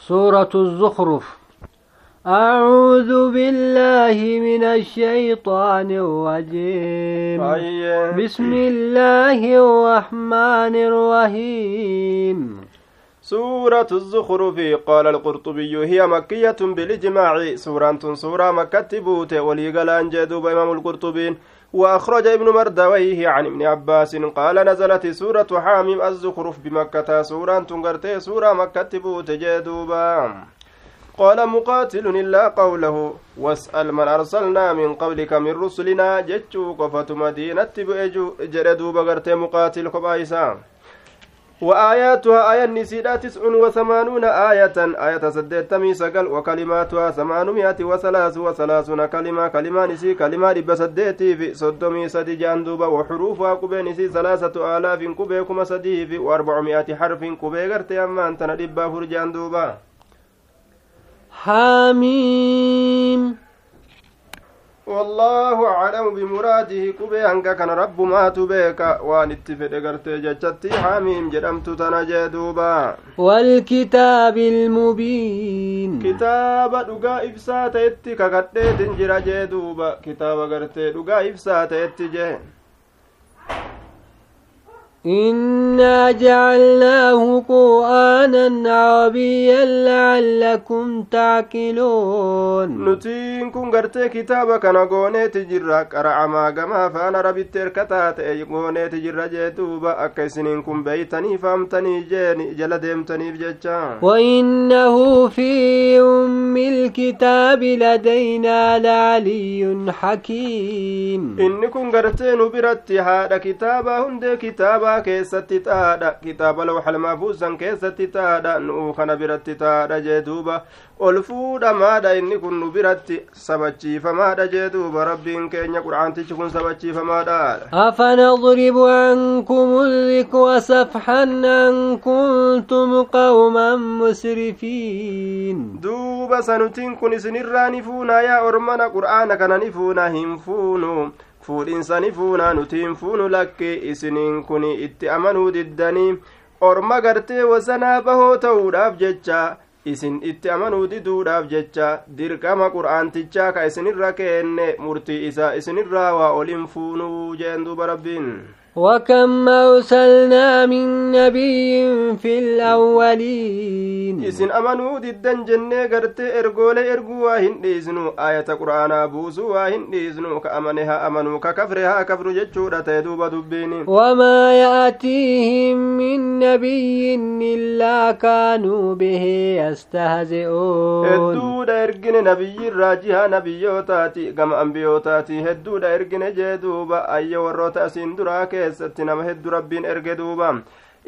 سورة الزخرف. أعوذ بالله من الشيطان الرجيم. أيه. بسم الله الرحمن الرحيم. سورة الزخرف قال القرطبي هي مكية بالإجماع. سورة سورة مكة بوت ولي قال أنجدوا بإمام القرطبين وأخرج ابن مردويه عن ابن عباس قال نزلت سورة حاميم الزخرف بمكة سورة تنقرتي سورة مكة بوت جدوبا قال مقاتل إلا قوله واسأل من أرسلنا من قبلك من رسلنا جتشو قفة مدينة بأجو جردوب قرتي مقاتل قبائسا وآياتها آية النسيدة تسع وثمانون آية آية سدتمي سقل وكلماتها ثمانمائة وثلاث وثلاثون كلمة كلمة نسي كلمة رب سدتي في صدمي سدي جاندوبا وحروفها كبه نسي ثلاثة آلاف كبه كما سدي في وأربعمائة حرف كبه غرتي أما أنت ندبا فرجاندوبا حميم. والله أعلم بمراده كبي هنگا كان رب ما تبيك. وأن اتفد غرتي جچتي حميم جدمت تنجي دوبا. والكتاب المبين. كتاب دغا افسات اتي كغدي تنجرا جي دوبا. كتاب غرتي دغا افسات اتي جي إنا جعلناه قرآنا عربيا لعلكم تعقلون نتين كن غرتي كتابا كان غوني تجرا قرع ما غما فانا ربي تركتات اي غوني تجرا جيتوبا اكيسنين كن بيتني فهمتني جيني جل ديمتني بجچا وإنه في أم الكتاب لدينا لعلي حكيم إن كن غرتي نبرتي هذا كتابا هند كتابا kitaabaa keessatti taadha kitaaba lawxal maafuusan keessatti taadha nu'uu kana biratti taadha jee duuba ol fuudhamaadha inni kun nu biratti sabachiifamaadha jee duuba rabbiin keenya qur'aantichi kun sabachiifamaadha afanadribu ankum الذكر سفحا أن كنتم قوما مسرفين duuba sanutiin kun isinirraa ni fuuna yaa ormana qur'aana kana ni fuuna hin fuunu fuudhinsani fuuna nutiin fuunu lakke isiniin kun itti amanuu diddanii orma gartee wasanaa bahoo ta'uudhaaf jecha isin itti amanuu diduudhaaf jecha dirqama qur'aantichaa ka isinirra keenne murtii isaa isinirraa waa olin fuunuu jeen duuba rabbiin وكم أرسلنا من نبي في الأولين. إسن أمنوا ددن جنة قرت إرقول إرقوا واهن ديزنو. آية قرآن بوسوا واهن ديزنو. كأمنها أمنوا ككفرها كفر جتشورة تدوب دبين. وما يأتيهم من نبي إلا كانوا به يستهزئون. هدودا إرقن نبي الراجها نبيوتاتي كما أنبيوتاتي. هدودا إرقن جدوبا أي وروتا سندراك keessatti nama hedduu rabbiin erge duuba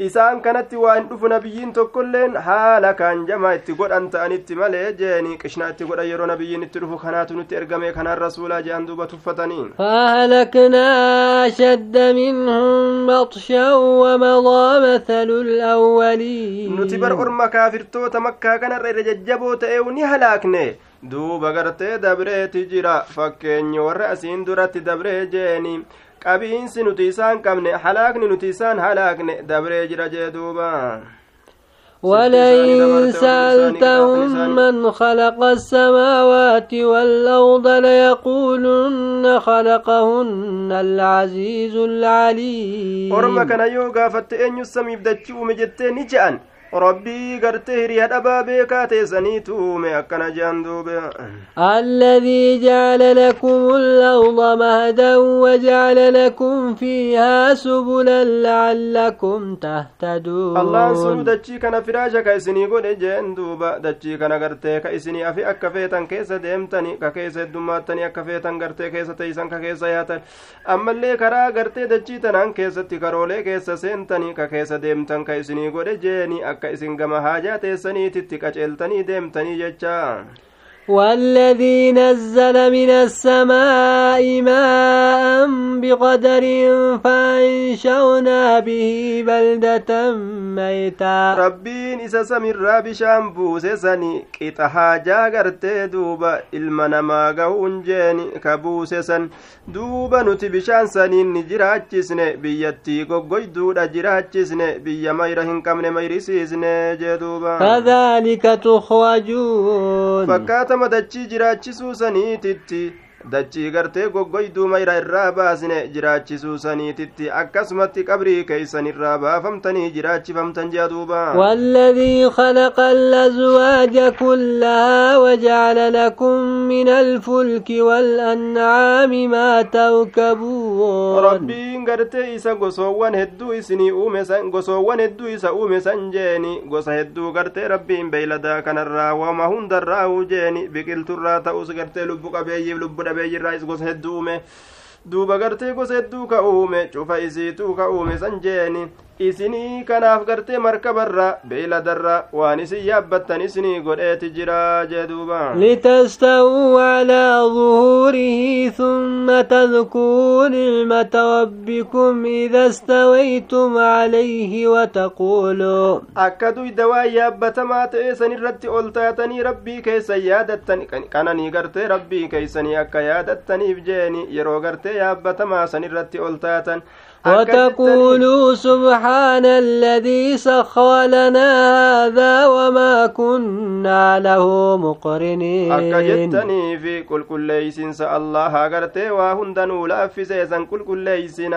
isaan kanatti waa hin dhufu nabiyyiin tokkoilleen haala kaan jamaa itti godhan ta'anitti malee jeeni qishna itti godhan yeroo nabiyyiin itti dhufu kanaatu nutti ergame kanaan rasuulaa jehan duuba tuffatanii فأهلكنا أشد منهم بطشا ومضى مثل الأولين nuti bar orma kaafirtoota makkaa kanarra irra jajjaboo ta'e ni halaakne duuba gartee dabreeti jira fakkeenyi warra asiin duratti dabree jeeni qabiinsi nuti isaan qabne halaakni nuti isaan halaakne dabree jira jee duuba ولئن سألتهم من خلق السماوات والأرض ليقولن خلقهن العزيز العليم gaafatte eenyu samiif dachii uume jettee ni je'an rabbii gartee hiriya dhabaa beekaa teessaniitu uume akkana jehan duube الذي جعل لكم الأرض مهدا وجعل لكم فيها سبلا لعلكم تهتدون allaan sunu dachii kana firaasha ka isinii godhe jeen duuba dachii kana gartee ka isinii afi akka feetan keessa deemtani ka keessa heddummaattanii akka feetan gartee keessa teeysan ka keessa yaatan ammallee karaa gartee dachii tanaan keessatti karoolee keessa seentanii ka keessa deemtan ka isinii godhe jeeni akka isin gama haajaa teessaniititti qaceeltanii deemtanii jecha والذي نزل من السماء ماء بقدر فأنشأنا به بلدة ميتا. ربين إسا سمر بشام بوسسني قطع حاجة غرتي دوبا المنما جيني كبوسسن دوبا نتي بشان سنين نجراچسنه biyyattii goggoyduudha jiraachisne biyya mayra hin qabne mayrisiisne jee duuba kadhalika fakkaata akkama dachii jiraachisuu saniititti dachii gartee goggoyduu mayra irraa baasine jiraachisuu saniititti akkasumatti qabrii keeysan irraa baafamtanii jiraachifamtan jea duuba والذي خلق الأزواج كلها وجعل لكم من الفلك والأنعام ما تركبون ربين isinii uume san gosoowwan hedduu isa uume san jeeni gosa hedduu gartee rabbiin beeyladaa kanarraa wama hundarraa uu jeeni biqilturraa ta'us gartee lubbu qabeeyyiif lubbu dhabeeyyirraa is gosa hedduu uume duuba gartee gosa hedduu ka uume cufa isiituu ka uume san jeeni isinii kanaaf gartee markabarra beeyladarra waan isin yaabbattan isinii godheeti jira jee duuba litastawuu calaa ظهوره ثم تذكروا نعمة ربكم إذا استويتم عليه وتقولوا akka duyda waan yaabbatamaa ta'e san irratti ol taatanii rabbii keessan yaadattan qananii gartee rabbii keeysanii akka yaadattaniif jeeni yeroo gartee yaabbatamaa san irratti ol taatan وتقولوا سبحان الذي سخر لنا هذا وما كنا له مقرنين. أكا في كل كل ليسين الله. أغرت وهند نولافز يزن كل كل ليسين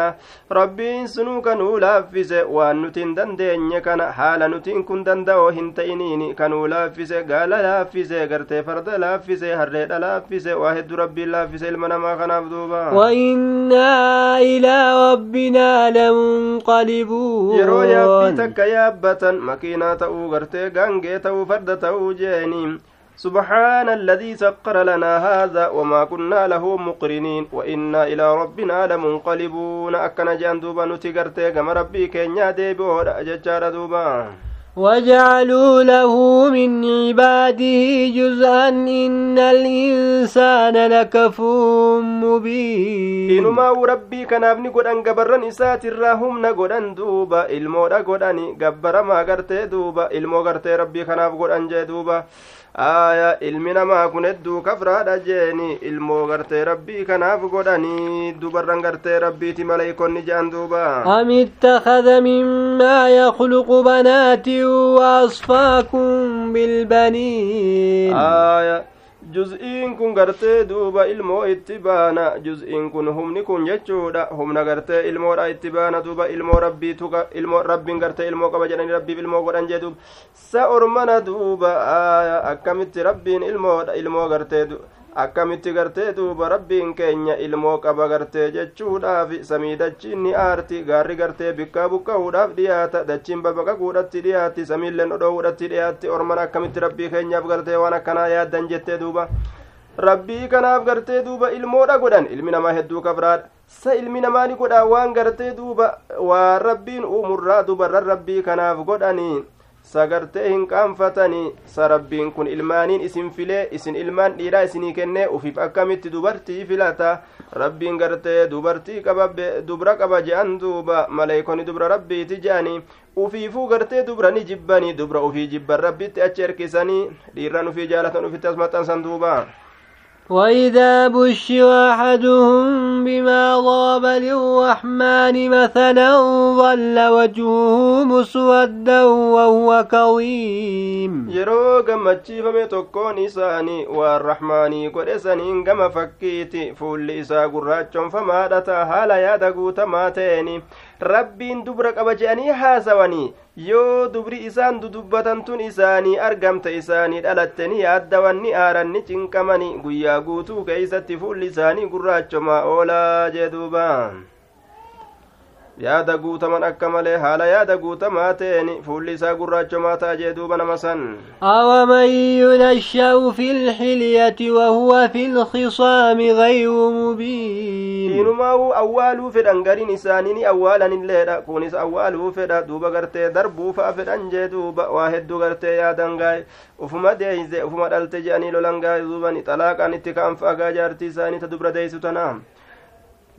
ربي سنوك نولافز وأن نتين دن دين حال نتين كن دن دو هنتينين كنولافز قال لافز أغرت فرد لافز هرد لافز واحد ربي لافز المنما خنافذوبا وإنا إلى ربنا إنا لمنقلبون yeroo yaabbii takka yaabbatan makiinaa ta'uu gartee gaangee ta'uu farda ta'uu jeeniin سبحان الذي سخر لنا هذا وما كنا له مقرنين وإنا إلى ربنا لمنقلبون أكن جان دوبا نتي كما ربي كينيا ديبو ججار دوبا وجعلوا له من عباده جزءا إن الإنسان لكفور مبين. إنما ربي كان ابني قد أن قبرن إسات الرهم نقدن دوبا إلمو قدني قبر ما قرتي دوبا إلمو قرتي ربي كان قد أنجي دوبا. Aya ilmi namaa kun hedduu kafraadha jeeni ilmoo gartee rabbii kanaaf godhanii dubarran gartee rabbiiti maleeykonni jean duuba am ittakada mimmaa yakluqu banaatin waasfaakum bilbaniin aya juz'iin kun gartee duuba ilmoo itti baana juz'iin kun humni kun jechuudha humna gartee ilmoodha itti baana duuba ilmoo rabbiitu ilmoo rabbiin gartee ilmoo qaba jedhanii rabbiif ilmoo godhan jee duuba sa ormana duuba akkamitti rabbiin ilmoodha ilmoo gartee akkamitti gartee duuba rabbiin keenya ilmoo qaba gartee jechuudhaaf samii dachiin ni aarti. Gaarri gartee bikkaa buqqa'uudhaaf dhiyaata. Dachiin babaqaquudhatti dhiyaatti samiilleen dhodhoowuudhatti dhiyaatti orman akkamitti rabbii keenyaaf gartee waan akkanaa yaaddan jettee duuba? Rabbii kanaaf gartee duuba ilmoodha godhan. Ilmi namaa hedduu kafraadha sa ilmi namaa ni godha. Waan gartee duuba waan rabbiin uumurraa dubarran rabbii kanaaf godhanii sagartee hin qaanfatanii sarabbiin kun ilmaaniin isin filee isin ilmaan dhiiraa isinii kennee ufiif akkamitti dubartii filata rabbiin gartee dubartii qaba dubra qaba je'an duuba maleeykonni dubra rabbiiti je'anii ufiifuu gartee dubra ni jibbanii dubra ufii jibban rabbitti achi erkisanii dhiirran ufii jaalatan ufitti as maxxansan duuba وإذا بشر أحدهم بما ضرب للرحمن مثلا ظل وجهه مسودا وهو كظيم. يرو قم تشيف متكون إساني والرحمن قد إسانين قم فكيت فول إسا قراتشم فما دتا هلا يدقو تماتيني. Rabbiin dubra qaba je'anii haasawanii yoo dubri isaan dudubbatantun isaanii argamte isaanii dhalatte ni yaaddawan ni aaran ni cinqamani guyyaa guutuu keeysatti fuulli isaanii gurraachomaa oolaa jee duuba yaada guutaman akka malee haala yaada guutamaa ta'een fuulli isaa gurraachomaa ta'a jee duuba nama san awaman yunasha'u fi lxilyati wahuwa fi lkhisaami gayru mubiin inumaa'u awwaaluu fedhan gariin isaanii ni awwaalanilleedha kunis awwaaluu fedha duuba gartee darbuu fa'a fedhan jee duuba waa hedduu gartee yaadan gaa'e ufuma deeyse ufuma dhalte je'anii lolan gaa'e duuban xalaaqaan itti ka'an fa'agaa jaartii isaanii ta dubra deeysu tanaa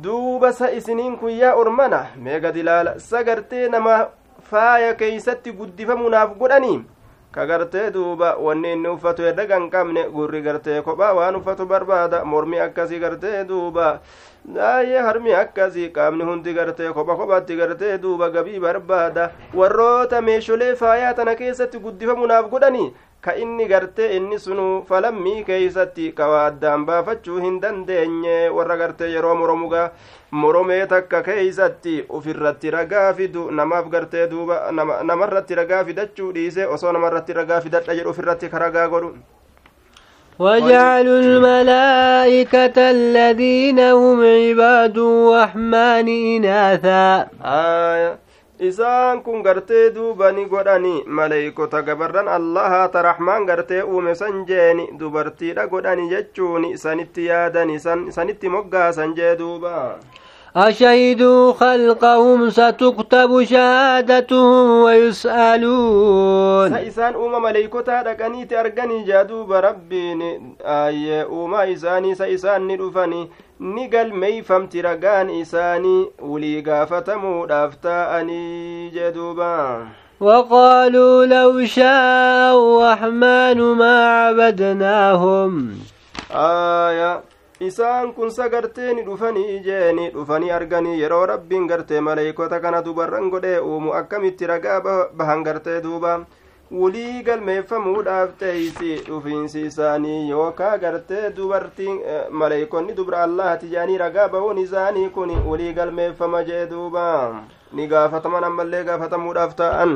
duuba sa isiniin kun yaa ormana mee gad ilaala sa gartee nama faaya keeysatti guddifamunaaf godhanii ka gartee duuba wanni inni uffatu herrega hin qabne gurri gartee kophaa waan uffatu barbaada mormi akkasii gartee duuba daayee harmi akkasii qaamni hundi gartee kopha kophatti gartee duuba gabii barbaada warroota meesholee faayaa tana keessatti guddifamunaaf godhanii ka inni gartee inni sunu falammii keeysatti kawa addaan baafachuu hin dandeenye warra gartee yeroo moromuga moromee takka keeysatti ufirratti ragaa fidu namaaf gartee duuba namarratti ragaa fidachuu dhiise osoo namarratti ragaa fidadha jedhu ufirratti ka ragaa godhu وجعلوا الملائكة الذين هم عباد الرحمن إناثا آية isaan kun gartee duuba ni godhani maleeykota gabarran allahaa ta raxmaan gartee uume san jeeni dubartiidha godhani jechuun sanitti yaadani sanitti moggaasan jee duuba أشهدوا خلقهم ستكتب شهادتهم ويسألون. سإسان أوما مليكوتا دقنيت أرقني جادوب ربين آي أوما إساني سإسان ندفني ni galmeeyfamti ragaan isaanii wulii gaafatamuudhaaf taa'anii jeduuba وقالوا لو شاء الرحمن ما عبدناهم. آية. isaan kun sagartee ni dhufanii jeeni dhufanii arganii yeroo rabbiin gartee maleeykota kana dubarran godhee uumu akkamitti ragaa bahan gartee duuba wulii galmeeffamuudhaaf teeysi dhufiinsi isaanii yookaa gartee dubartiin maleeykonni dubra allahati jedhanii ragaa bahuun isaanii kun wulii galmeeffama jee duuba ni gaafataman ammallee gaafatamuudhaaf ta'an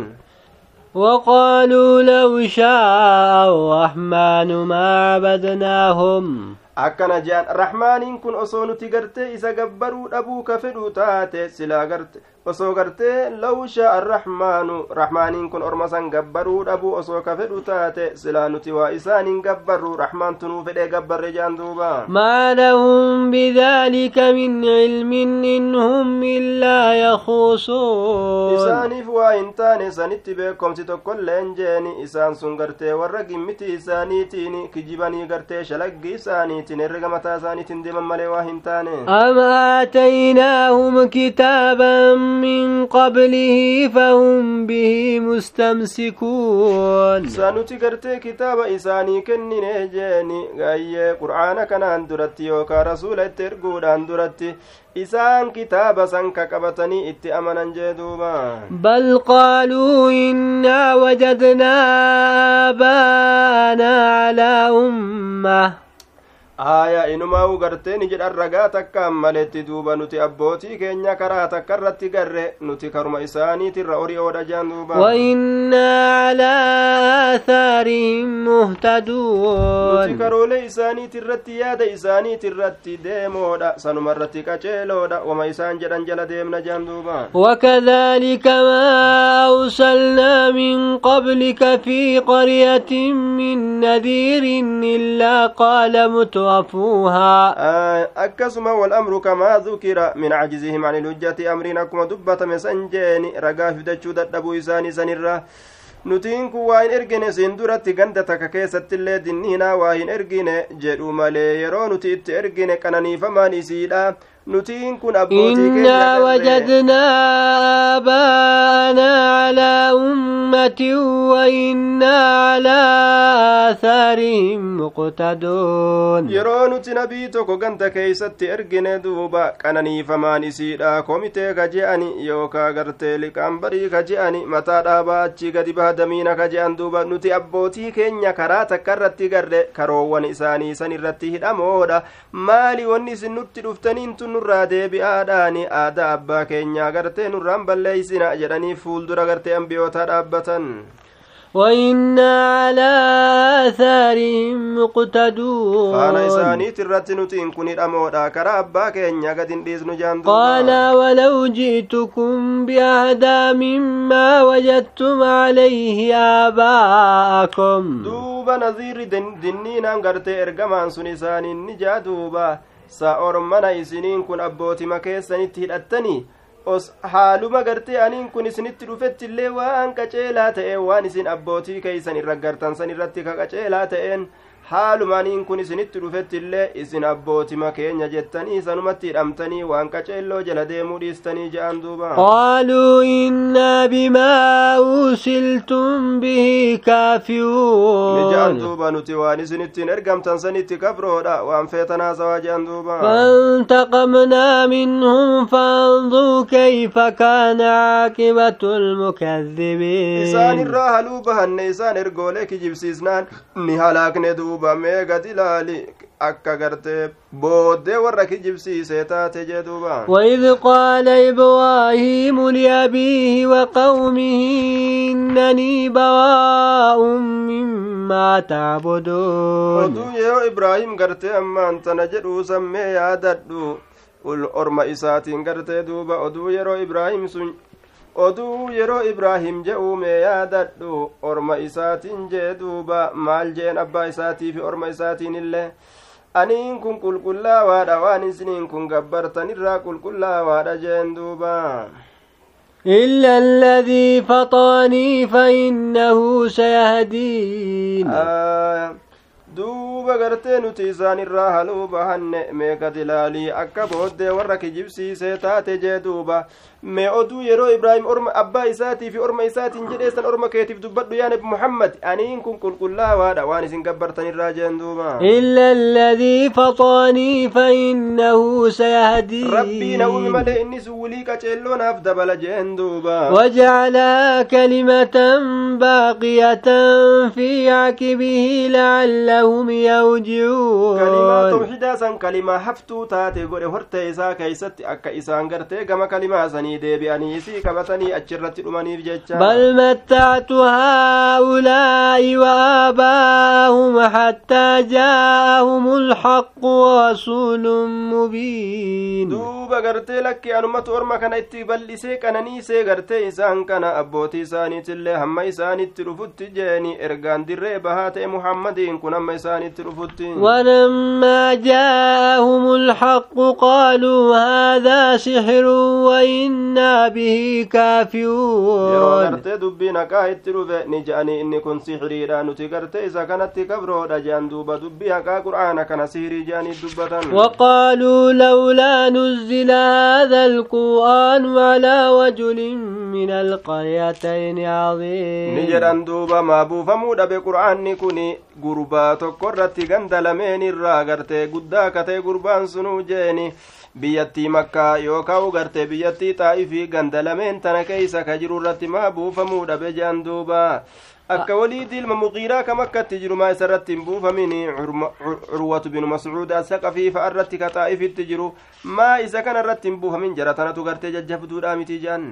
وقالوا لو شاء الرحمن ما عبدناهم Akkana jean rahmaaniin kun osoo nuti gartee isa gabbaruu dhabuu ka fedhu taate silaa garte osoo gartee law shaa arrahmaanu rahmaaniin kun orma san gabbaruu dhabuu osoo ka fedhu taate silaa nuti waa isaaniin gabbarru rahmaantu nuu fedhee gabbarre jaan duuba maa lahum bidaalika min cilmin in hum illaa yakuusuun isaaniif waa hin taane sanitti beekomsi tokkoilleen jeeni isaan sun gartee warra gimmiti isaaniitiin kijibanii gartee shalaggii isaaniitiin herrega mataa isaaniitiin deeman malee waa hin taane am aataynaahum kitaaban من قبله فهم به مستمسكون. سنتي كرتي كتاب إساني كني نجاني غاية قرآن كان أندرت يوكا رسول الترقود أندرت إسان كتاب سنك كبتني إتي جدوبا. بل قالوا إنا وجدنا آبانا على أمة. Aayaa inumaa'u gartee ni jedhan ragaa takkaan maletti duuba nuti abbootii keenya karaa takka irratti garre nuti karuma isaaniitirra ori'oodha jaan duuba wainnaa calaa aathaarihim muhtaduun nuti karoolee isaaniitirratti yaada isaaniitirratti deemoodha sanuma irratti qaceeloodha wama isaan jedhan jala deemna jaan duuba وكذلك ما أرسلنا من قبلك في قرية من نذير إلا قال متوى akkasuma walamru kamaa dukira min cajizihim an ilhujjati amriin akkuma dubbatame san jeeni ragaa fidachuu dadhabuu isaanii sanirra nutiin kun waa hin ergine siin duratti ganda takka keessatti illee dinniinaa waa hin ergine jedhu malee yeroo nuti itti ergine qananiifamaan isiidha nutiin kun abbootii keenya wajadnaa aabaanaa calaa ummatin wainnaa calaa aasaarihim muqtadoon yeroo nuti nabii tokko ganda keeysatti ergine duuba qananiifamaan isiidha komitee ka je'ani yookaa gartee liqaan barii ka je'ani mataa dhaabaa achii gadi baha damiina ka je'an duuba nuti abbootii keenya karaa takka irratti garre karoowwan isaanii san irratti hidhamoodha maali wanni isin nutti dhuftaniin tun nurraa deebi'aadhaani aadaa abbaa keenyaa gartee nurraan balleeysina jedhanii fuuldura gartee ambiyootaa dhaabbatan وإنا على آثارهم مقتدون قال إساني ترت نتين كن الأمودا كرا أبا كينيا قد انديز نجان قال ولو جئتكم بأهدى مما وجدتم عليه آباءكم دوبا نظير دنين أنقرتي إرقمان سن إساني نجا دوبا sa'orommana isiniin kun abbootima keessanitti hidhattanii? Os haaluma gartee aniin kun isinitti dhufetti illee waan qaceelaa ta'een waan isin abbootii keeysan irra gartan san irratti ka qaceelaa ta'een haalumaaniin kun isinitti dhufetti illee isin abbootima keenya jettanii sanumatti hidhamtanii waan qaceelloo jala deemuu dhiistanii je'an duuba qaaluu innaa bimaa ursiltum bihi kaafiruun je'an duuba nuti waan isinittiin ergamtan sanitti kafroodha waan feetan haasawaa je'an duuba فانتقمنا منهم فانظروا كيف كان عاقبة المكذبين irraa haluu bahanne isaan ergoolee kijibsiisnaan ni halaakne duuba duubamee gad ilaali akka gartee booddee warra kijibsiisee taate jee duuba وإذ قال إبراهيم لأبيه وقومه إنني براء مما تعبدون oduu yeroo ibraahim gartee ammaan tana jedhuu sammee yaadadhu orma isaatiin gartee duuba oduu yeroo ibraahim sun oduu yeroo ibraahim je'uume yaadadhu orma isaatiin jee duuba maal jeen abbaa isaatii fi orma isaatiin illee aniin kun qulqullaawaadha waan isiniin kun gabbartanirraa qulqullaawaadha jeen duuba إلا الذي فطاني فإنه سيهدين آه duuba gartee nuti isaan irraa haluu bahanne mee gad ilaalii akka booddee warra kijibsiisee taate jee duuba Mee oduu yeroo ibraahim orma abbaa isaatii fi orma isaatiin jedheessan orma keetiif dubbadhu yaa nabi muhammad aniin kun qulqullaawaadha waan isin gabbartanirraa jeen duuba إلا الذي فطاني فإنه سيهدين rabbii na uumi malee inni sun wulii qaceelloonaaf dabala jeen duuba وجعلها كلمة باقية في عقبه لعلهم يرجعون kalimaa tawxidaa san kalimaa haftuu taate godhe hortee isaa keeysatti akka isaan gartee gama kalimaa sanii deebi'anii isii qabatanii achirratti dhumaniif jecha بل متعت هؤلاء وآباءهم حتى جاءهم الحق ورسول مبين duuba gartee lakki anumatu orma kana itti bal'isee qananiisee gartee isaan kana abbootii isaaniitillee hamma isaanitti dhufutti jeeni ergaan dirree bahaa ta'e muhammadiin kun hamma isaanitti dhufutti ولما جاءهم الحق قالوا هذا سحر وإنا به yeroo كافرون gartee dubbiin haqaa itti dhufe ni je'anii inni kun sihiriidha nuti gartee isa kanatti kabroodha je'an duuba dubbii haqaa qur'aana kana sihirii je'anii dubbatan وقالوا لولا نزل هذا القرآن على رجل من القريتين ni عظيم jedhan duuba maa buufamuu dhabe qur'aanni kun gurbaa tokko irratti ganda lameen irraa gartee guddaa katee gurbaan sunuu jeeni biyyattii makkaa yookaan gartee biyyattii xaa'ifii ganda lameen tana keeysa ka jiru irratti maa buufamuu dhabe jean duuba akka walii dilma muqiiraa kam akkatti jiru maa isa irratti hin buufamin curwatu binu mascuud asaqafii fa'a irratti ka xaa'ifitti jiru maa isa kana irratti hin buufamin jara tanatu gartee jajjabduudha miti jean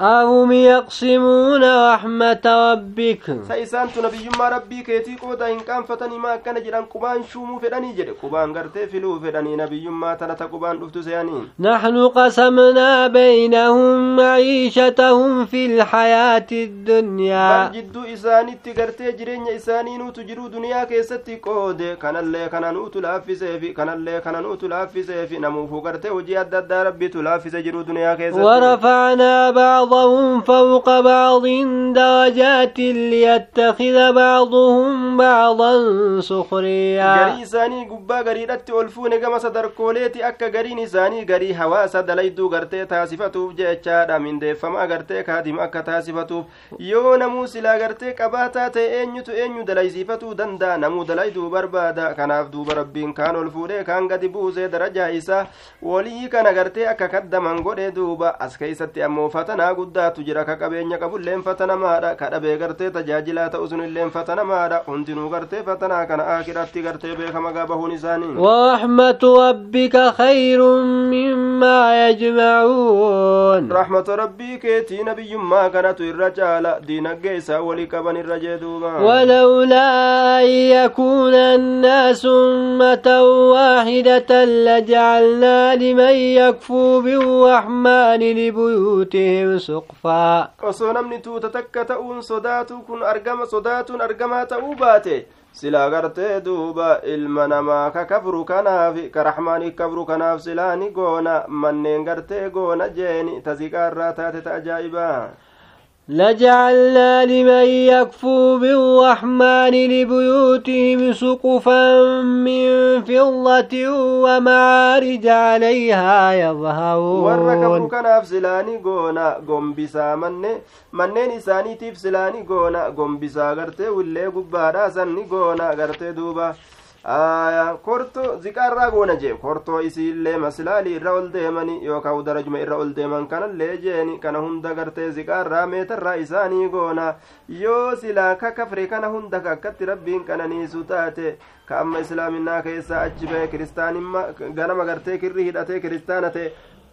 أهم يقسمون رحمة ربك سيسان تنبي ما ربي كيتي قودا إن كان فتني ما كان جران كوبان شومو فراني جد. كوبان غرتي فلو فراني نبي ما تنتا كوبان لفتو سياني نحن قسمنا بينهم معيشتهم في الحياة الدنيا. ورفعنا بعض بعضا فوق بعض درجات ليتخذ بعضهم بعضا سخريا. غري ساني قبا غري رتي ألفون كما صدركوليتي أكا غري نساني غري هواسا دليدو غرتي تاسفتو جيتشا دامين دي فما غرتي كادم أكا تاسفتو يو نمو سلا غرتي كباتا تي أنيو تي أنيو دلي سفتو دندا. نمو دليدو بربادا. كناف دوب ربين كان ألفون كان غدي بوزي درجا إسا. ولي كان غرتي أكا كدامان غري دوبا. أسكي ستي أمو فتنا fatanaa guddaatu jira ka qabeenya qabulleen fatanamaadha ka dhabee gartee tajaajilaa ta'u sunilleen fatanamaadha hundinuu gartee fatanaa kana aakiratti gartee beekama gaa bahuun isaanii ورحمة ربك خير مما يجمعون رحمة ربي كيتي نبي ما كانت الرجال دين الجيسة ولكبن الرجدوبا ولولا أن يكون الناس أمة واحدة لجعلنا لمن يكفو بالرحمن لبيوتهم suqfaa osoo namni tuuta takka ta'uun sodaatu kun argama sodaatuun argamaa ta'uu baate silaa gartee duuba ilma namaa ka kafru kanaaf ka raxmaanii kafru kanaaf silaa ni goona. Manneen gartee goona jeeni taziqaarraa taate ta ajaa'ibaa لجعلنا لمن يكفو بالرحمن لبيوتهم سقفا من فضة ومعارج عليها warra kabru يظهرون kanaaf silaani goona gombisaa manne manneen isaaniitiif silaani goona gombisaa gartee willee gubbaadhaa san ni goona gartee duuba aya korto ziqaarraa goona jee. Kortoo isiillee maslaalii irra ol deemani yookaa darajuma irra ol deeman kanallee jeeni. Kana hunda gartee ziqaarraa meetarraa isaanii goona. Yoo silaa ka kafre kana hunda ka akkatti rabbiin qananiisu taate ka amma islaaminaa keessaa achi bahe kiristaanimma ganama gartee kirri hidhatee kiristaana ta'e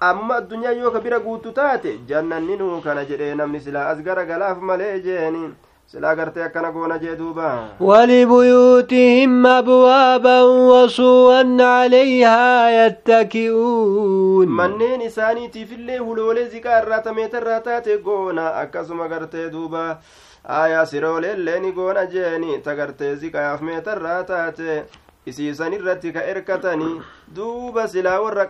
amma addunyaa yoo ka bira guutu taate jannanninuu kana jedhee namni silaa as gara galaaf malee jeeni silaa gartee akkana goona jee duuba walibuyuutihim abwaaban wasuu'an calayhaa yattaki'uun manneen isaaniitiifillee huloolee ziqaa irraatameeta irraa taate goona. Akkasuma gartee duuba. Aayaa siroolellee ni goona jeeni. Ta gartee ziqaaf meeta irraa taate. Isiisan irratti ka erkatanii duuba silaa warra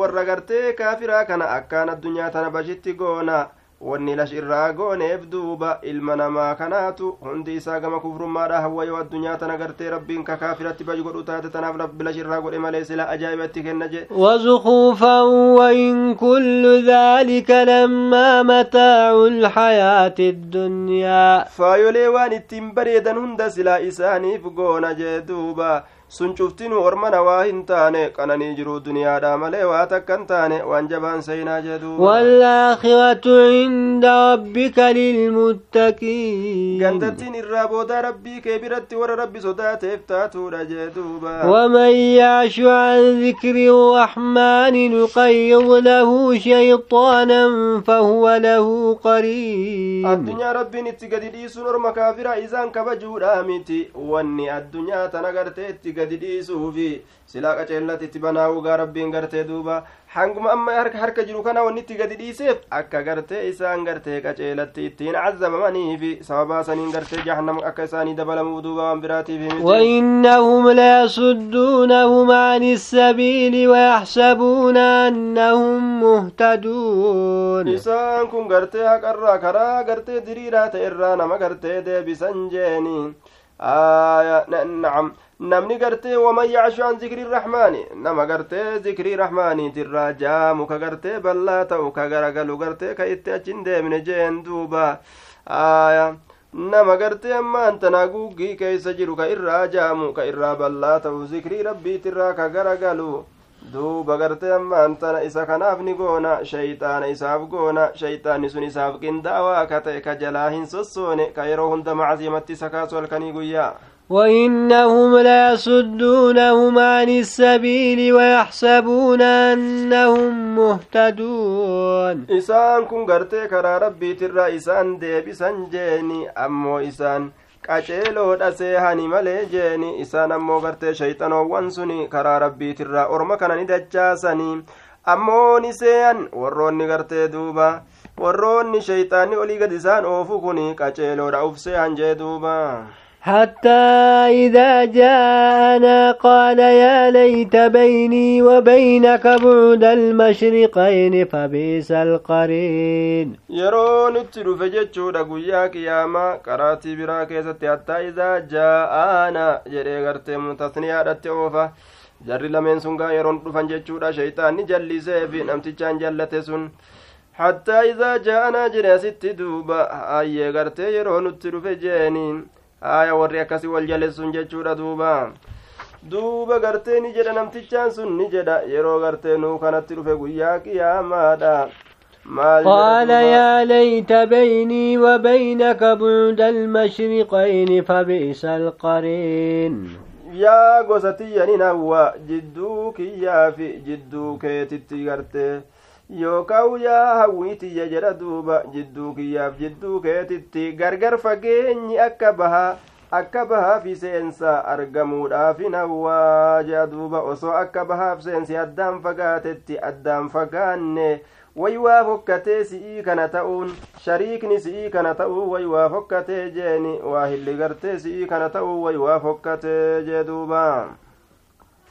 warra gartee kaafiraa kana akkaan addunyaa tana bashitti goona. Wanni lash irraa gooneef duuba ilma namaa kanaatu hundi isaa gama kufrummaadha hawwa yoo addunyaa tana gartee rabbiin ka kaafiratti baji godhu taate tanaaf rabbi lash irraa godhe malee sila ajaa'ibatti kenna jee وزخوفا وإن كل ذلك لما متاع الحياة الدنيا ittiin bareedan hunda silaa isaaniif goona jee duuba sun cuftinuu ormana waa hin taane qananii jiruu duniyaadha malee waa takka hin taane waan jabaan seenaa duuba والآخرة عند ربك للمتقين gandattiin irraa boodaa rabbii kee biratti warra rabbi sodaateef taatuudha jee duuba ومن يعش عن ذكر الرحمن نقيض له شيطانا فهو له قريب addunyaa rabbiin itti gadi dhiisuun orma kaafira isaan kabajuudha miti wanni addunyaa tana gartee itti gadi dhiisuufi silaa qaceellatti itti banaa'uugaa rabbiin gartee duuba hanguma amma harka jiru kana wanni itti gadi dhiiseef akka gartee isaan gartee qaceelatti ittiin cazzabamaniifi sababaa saniin gartee jahannam akka isaanii dabalamuu duuba waan biraatiif وإنهم ليصدونهم عن السبيل ويحسبون أنهم مهتدون kun gartee haqarraa karaa gartee diriiraa ta'e irraa nama gartee deebisan jeeni aya nacam namni gartee waman yacshu an zikrii rahmaani nama gartee zikrii rahmaaniitirraa jaamu ka gartee ballaa ta'u ka garagalu gartee ka itti achin deemne jeen duuba aya nama gartee ammaan tanaa guuggii keeysa jiru ka irraa jaamu ka irraa ballaa ta'u zikrii rabbiitirraa ka garagalu duuba gartee ammaan tana isa kanaaf ni goona shayxaana isaaf goona shayxaanni sun isaaf qindaawaa ka ta'e ka jalaa hin sossoone ka yeroo hunda macazimatti isa kaasu halkanii guyyaa وإنهم ليصدونهم عن السبيل ويحسبون أنهم مهتدون. إسان كن غرتي كرا ربي ترى إسان دي بسان جيني أمو إسان كاتيلو دسي هاني مالي جيني. إسان أمو غرتي شيطان وانسوني كرا ربي ترى أرمى كان ندجاساني أمو نسيان ورون نغرتي دوبا. ورون شيطاني أولي قد إسان أوفو رأوف سيان جي دوبا. حتى إذا جاءنا قال يا ليت بيني وبينك بعد المشرقين فبئس القرين. يرون التلو فجتشو لقويا كياما كراتي براكيسة حتى إذا جاءنا جري غرتي على التوفة جري لمن سنقا يرون التلو فجتشو شيطان نجلي سيفي نمتشان جلتي سن حتى إذا جاءنا جري ستي دوبا أي غرتي يرون التلو فجينين haya warri akkasi wal jalessun jechuudha duuba duuba gartee ni jedha namtichaan sun ni jedha yeroo gartee nuu kanatti dhufe guyyaa qiyaamaadha قال يا ليت بيني وبينك بعد المشرقين فبئس القرين yaa gosa tiyyanin hawwa jidduu kiyyaa fi jidduu keetitti garte yookaan yaa hawwii tiyya jedha duuba jidduu kiyyaaf jidduu keetitti gargar fageenyi akka bahaa akka bahaaf seensa argamuudhaafin hawwaa jedha duuba. Osoo akka bahaaf seensi addaan fagaatetti addaan fagaanne way waa fokkatee si'ii kana ta'uun shariikni si'ii kana ta'uu way waa fokkatee jeeni waa hilli gartee si'ii kana ta'uu way waa fokkatee jee duuba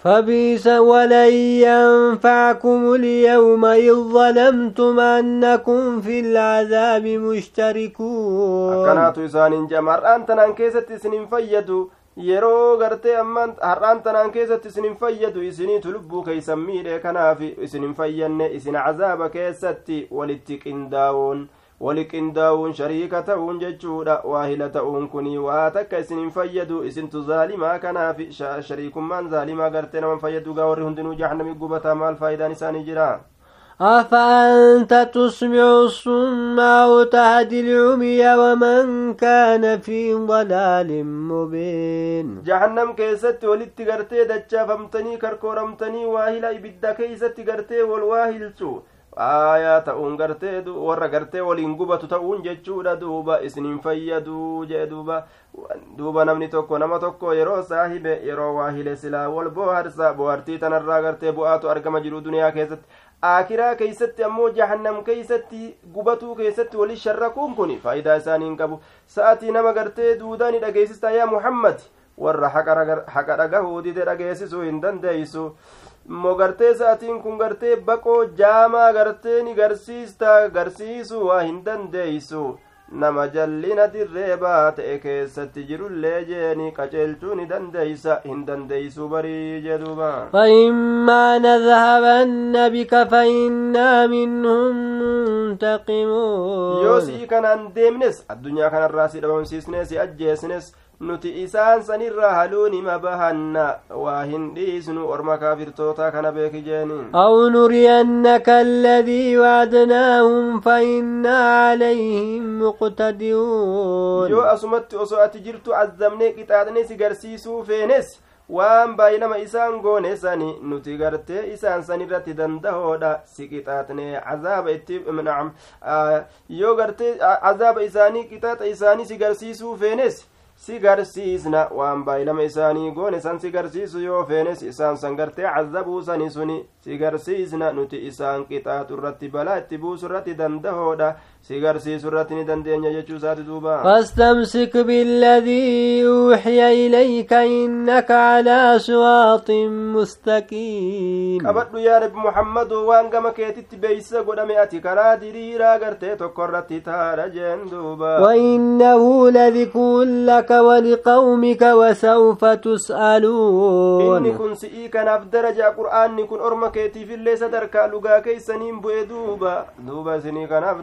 فبيس ولن ينفعكم اليوم إذ ظلمتم أنكم في العذاب مشتركون. أكناتو إسان جمر أنت ننكيس التسنين فيدو. يرو غرت أمان هر أنت ننكيس التسنين فيدو. إسني تلبو كي سمير كنافي إسنين فيدن إسن عذاب كيستي ولتك إنداون. Wali qindaa'uun shariika ta'uun jechuudha waahila ta'uun kuni waa takka isinin fayyadu isintu zaalimaa kanaaf shariikummaan zaalimaa gartee naman fayyadu gaa warri hundinuu jahannami gubataa maal faayidaan isaanii jira أفأنت تسمع الصم أو تهدي العمي ومن كان في ضلال مبين جهنم كيست ولدت قرتي دجا فمتني كركورمتني واهلا إبدا كيست قرتي والواهل سو aayaa ta'uun gartee warra gartee waliin gubatu ta'uun jechuudha duuba isinin fayyaduu jee duuba. Duuba namni tokko nama tokko yeroo saahibe yeroo waa hile silaa wal booharsa boohartii tanarraa gartee bu'aatu argama jiru duniyaa keessatti. Aakiraa keeysatti ammoo jahannam keeysatti gubatuu keessatti wali sharrakuun kun faayidaa isaanii hin qabu. Sa'atii nama gartee duudaa ni dhageessista yaa muhammad warra haqa dhagahuu dide dhageessisuu hin dandeeysu immoo gartee sa'atiin kun gartee baqoo jaamaa gartee ni garsiista garsiisuu waa hin dandeeysu nama jallina dirreebaa ta'e keessatti jirullee jeeni qaceelchuu ni dandeeysa hin dandeeysuu barii jedhuuba فإما نذهبن بك فإنا منهم منتقمون yoo si'i kanaan deemnes addunyaa kanarraa si dhabamsiisnes si ajjeesnes nuti isaan sanirraa haluu nima bahanna waa hin dhiisnu orma kaafirtootaa kana beeki jeeni أو نرينك الذي وعدناهم فإنا عليهم مقتدرون yoo asumatti osoo ati jirtu azzamnee qixaaxne si garsiisuu feenes waan baay'inama isaan goone sani nuti gartee isaan san irratti dandahoodha si qixaaxne cazaaba itti nacam yoo gartee cazaaba isaanii qixaaxa isaanii si garsiisuu feenes si garsiisna waan baay'ilama isaanii goone san si garsiisu yoo feenes isaan san gartee cazabuu sani suni si garsiisna nuti isaan qixaaxu irratti balaa itti buusu irratti dandahoodha irratti ni dandeenya jechuu isaati duuba فاستمسك بالذي أوحي إليك إنك على صراط مستقيم muhammadu waan gama keetitti beeysa godhame ati karaa diriiraa gartee tokko irratti taadha jeen duuba وإنه لذكر لك ولقومك وسوف تسألون kun si'ii kanaaf daraja qur'aanni kun orma keetiifillee sadarkaa dhugaa keeysaniin bu'e duuba duuba isinii kanaaf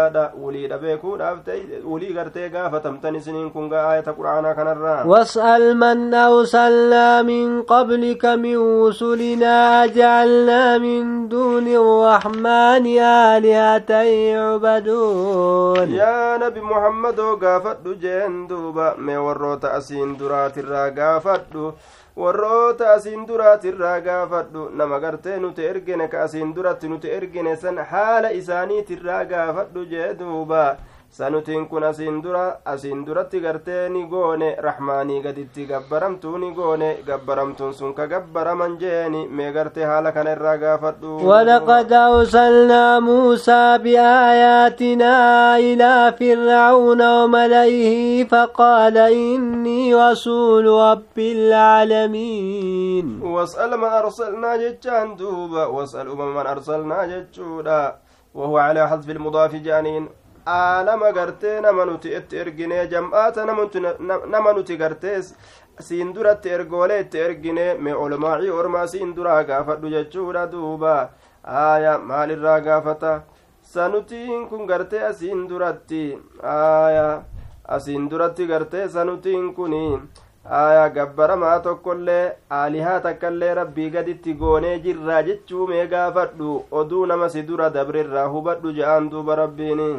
darajaadha wuliidha beekuudhaaf ta'e wulii gartee gaafatamtan isiniin kun gaa ayata qur'aanaa kanarraa واسأل من أرسلنا من قبلك من رسلنا أجعلنا من دون الرحمن آلهة يعبدون yaa nabi muhammadoo gaafadhu jeen duuba mee warroota asiin duraatirraa gaafadhu warroota asiin duraatirraa gaafadhu nama gartee nuti ergine ka asiin duratti nuti ergine san haala isaaniitirraa gaafadhu jee duuba sanutiin kun asiin dura asiin duratti gartee ni goone rahmaanii gaditti gabbaramtuu ni goone gabbaramtuun sun ka gabbaraman jeeni mee gartee haala kana irraa gaafadhu موسى بآياتنا إلى فرعون وملئه فقال إني رسول رب العالمين واسأل من أرسلنا جتان دوبا واسأل أمم من أرسلنا جتشودا وهو على حذف المضاف جانين aanama gartee nama nuti itti erginee jam'aata nama nuti gartee siin duratti ergoolee itti erginee mee olmaacii ormaa siin duraa gaafadhu jechuudha duuba. Aayaa maalirraa gaafata? Sanutiin kun gartee asiin duratti. Aaya asiin duratti gartee sanutiin kun aaya gabbaramaa tokkollee aalihaa takkaallee rabbii gaditti goonee jirraa jechuu mee gaafadhu. Oduu nama si dura dabrirraa hubadhu je'aan duuba rabbiinii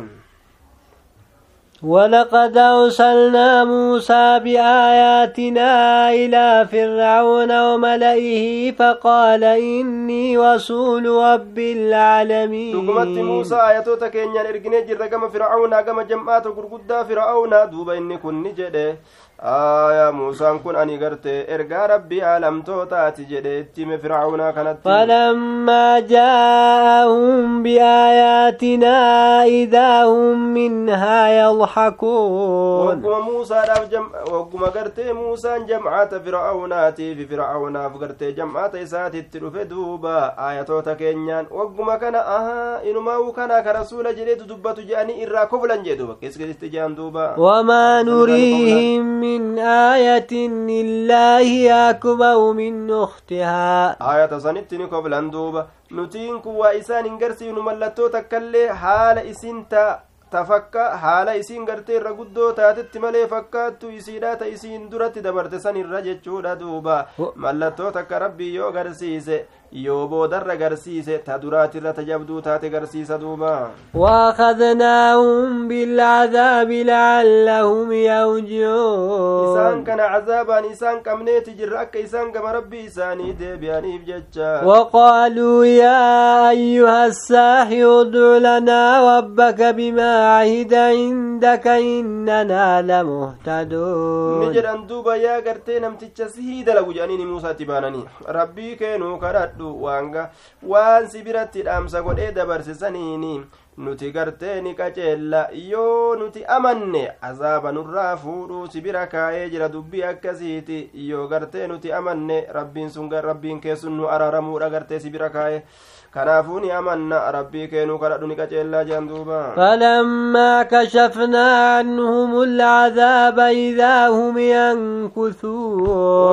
ولقد أرسلنا موسى بآياتنا إلى فرعون وملئه فقال إني رسول رب العالمين. دقمت موسى آياته تكين يعني إرقيني جرقم فرعون أقم جمعات القرقودة فرعون دوب إني كن جده aayaa muusaan kun ani garte ergaa rabbii aalamtootaati jedhe itti hime fircaunaa kanatti. Falammaa jaa'ahum biaayaatinaa idaa hum minhaa yadxakuun wagguma muusaadhaaf wagguma gartee muusaan jam'aata fircaunaatiif fircaunaaf gartee jam'aata isaatitti dhufe duuba aayatoota keenyaan. Wagguma kana ahaa inumaa'uu kana ka rasuula jedheetu dubbatu je'anii irraa koflan jee duuba keessatti je'an duuba. Wamaa nuriihim من آية إلا هي أكبر من أختها آية سنتني قبل دوبا garsiifnu mallattoo takkaillee haala isinta tafakka haala isiin gartee irra guddoo taatetti malee fakkaattu isiidha ta isiin duratti dabarte san irra jechuudha duuba mallattoo takka rabbii yoo garsiise yoo boodarra garsiise ta duraatirra tajabduu taate garsiisa duuba waakadnaahum bilcadaabi lacallahum yarjicuun isaan kana cazaabaan isaan qabneeti jirra akka isaan gama rabbii isaanii deebi'aniif jecha waqaaluu yaa ayyuha assaaxiru udcu lanaa rabbaka bimaa cahida cindaka innanaa lamuhtaduun ni jedhan duuba yaa gartee namticha sihii dalagu jedhaniini muusaatti baananii rabbii keenuu kadhadhu fudhadhu waanga waan si biratti dhaamsa godhee dabarsisaniini nuti gartee ni qaceella yoo nuti amanne azaaba nurraa fuudhuu si bira kaa'ee jira dubbii akkasiiti yoo gartee nuti amanne rabbiin sun rabbiin keessun nu araaramuudha gartee si bira kaa'ee kanaafuu ni amanna rabbii keenuu kadhadhu ni qaceellaa jean duuba falammaa kashafnaa canhum alcadaaba idaa hum yankusuun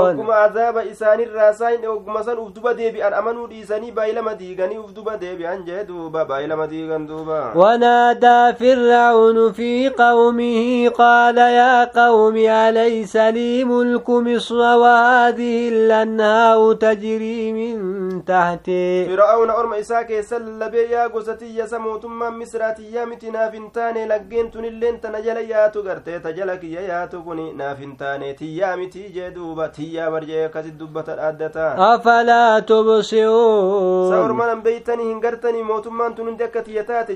ogguma azaaba isaanirraa saayin ogguma san uf duba deebi'an amanuu dhiisanii baay'ilama diiganii uf duba deebi'an jee duuba baay'ilama diigan duuba ونادى فرعون في قومه قال يا قوم أليس لي ملك مصر وهذه الأنهار تجري من تحتي؟ فرعون أرمى إساك يسل بيا قزتي يسمو ثم مصراتي يامتنا فنتاني لقينتن اللين تنجل يا تقرتي تجلك يا تقني نافنتاني تيامتي جدوبة تيا برجي كسد دوبة الأدتا أفلا تبصرون؟ سأرمى بيتني هنقرتني موتما تنون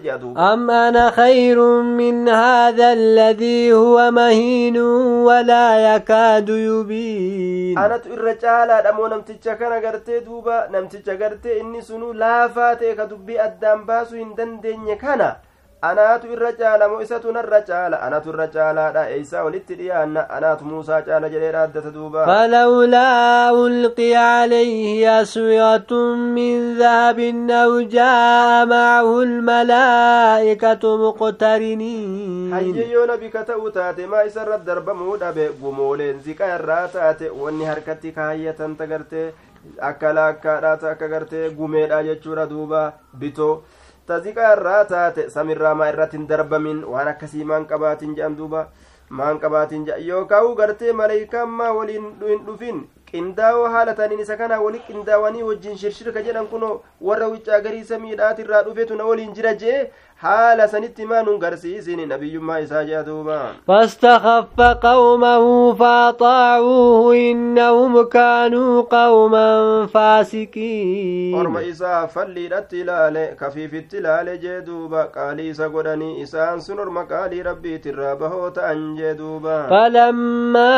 dhaaddata afalaa tubsiruun sa ormanan beeytanii hin gartanii mootummaan tun hundi akka tiyya taate jea duuba am ana khayrun min haadha alladii huwa mahiinun walaa yakaadu yubiin anatu irra caalaadha anaatu irra caala moo isatu narra caala anatu irra caalaadha. Eeysaa walitti dhiyaanna anaatu muusaa caala jedhee dhaaddata duuba. Falawlaa ulqiya calayhi aswiratun min dahabin aw jaa'a macahu lmalaa'ikatu muqtariniin. Hayyeyyo nabi ka ta'u taate maa isarra darbamuu dhabe gumooleen ziqa irraa taate wanni harkatti kaayyatan tagartee akka laakkaadhaata akka gartee gumeedha jechuudha duuba. Bitoo taziqaa irraa taate samirraa maa darbamin waan akkasii maan qabaatiin jedhan duuba maan qabaatiin jedhan yookaan gartee maleeykaan maa waliin hin dhufin qindaa'oo haala taniin isa kana wali qindaawanii wajjin shirshirka jedhan kun warra wiccaa gariisa miidhaatirraa dhufetu na waliin jira jee maa nun garsiisin nabiyyummaa isaa jea duuba فاستخف قومه فأطاعوه إنهم كانوا قوما فاسقين ilaale jee duuba qaalii isa godhanii isaan sun orma qaalii rabbiitirraa bahoo ta'an jee duuba فلما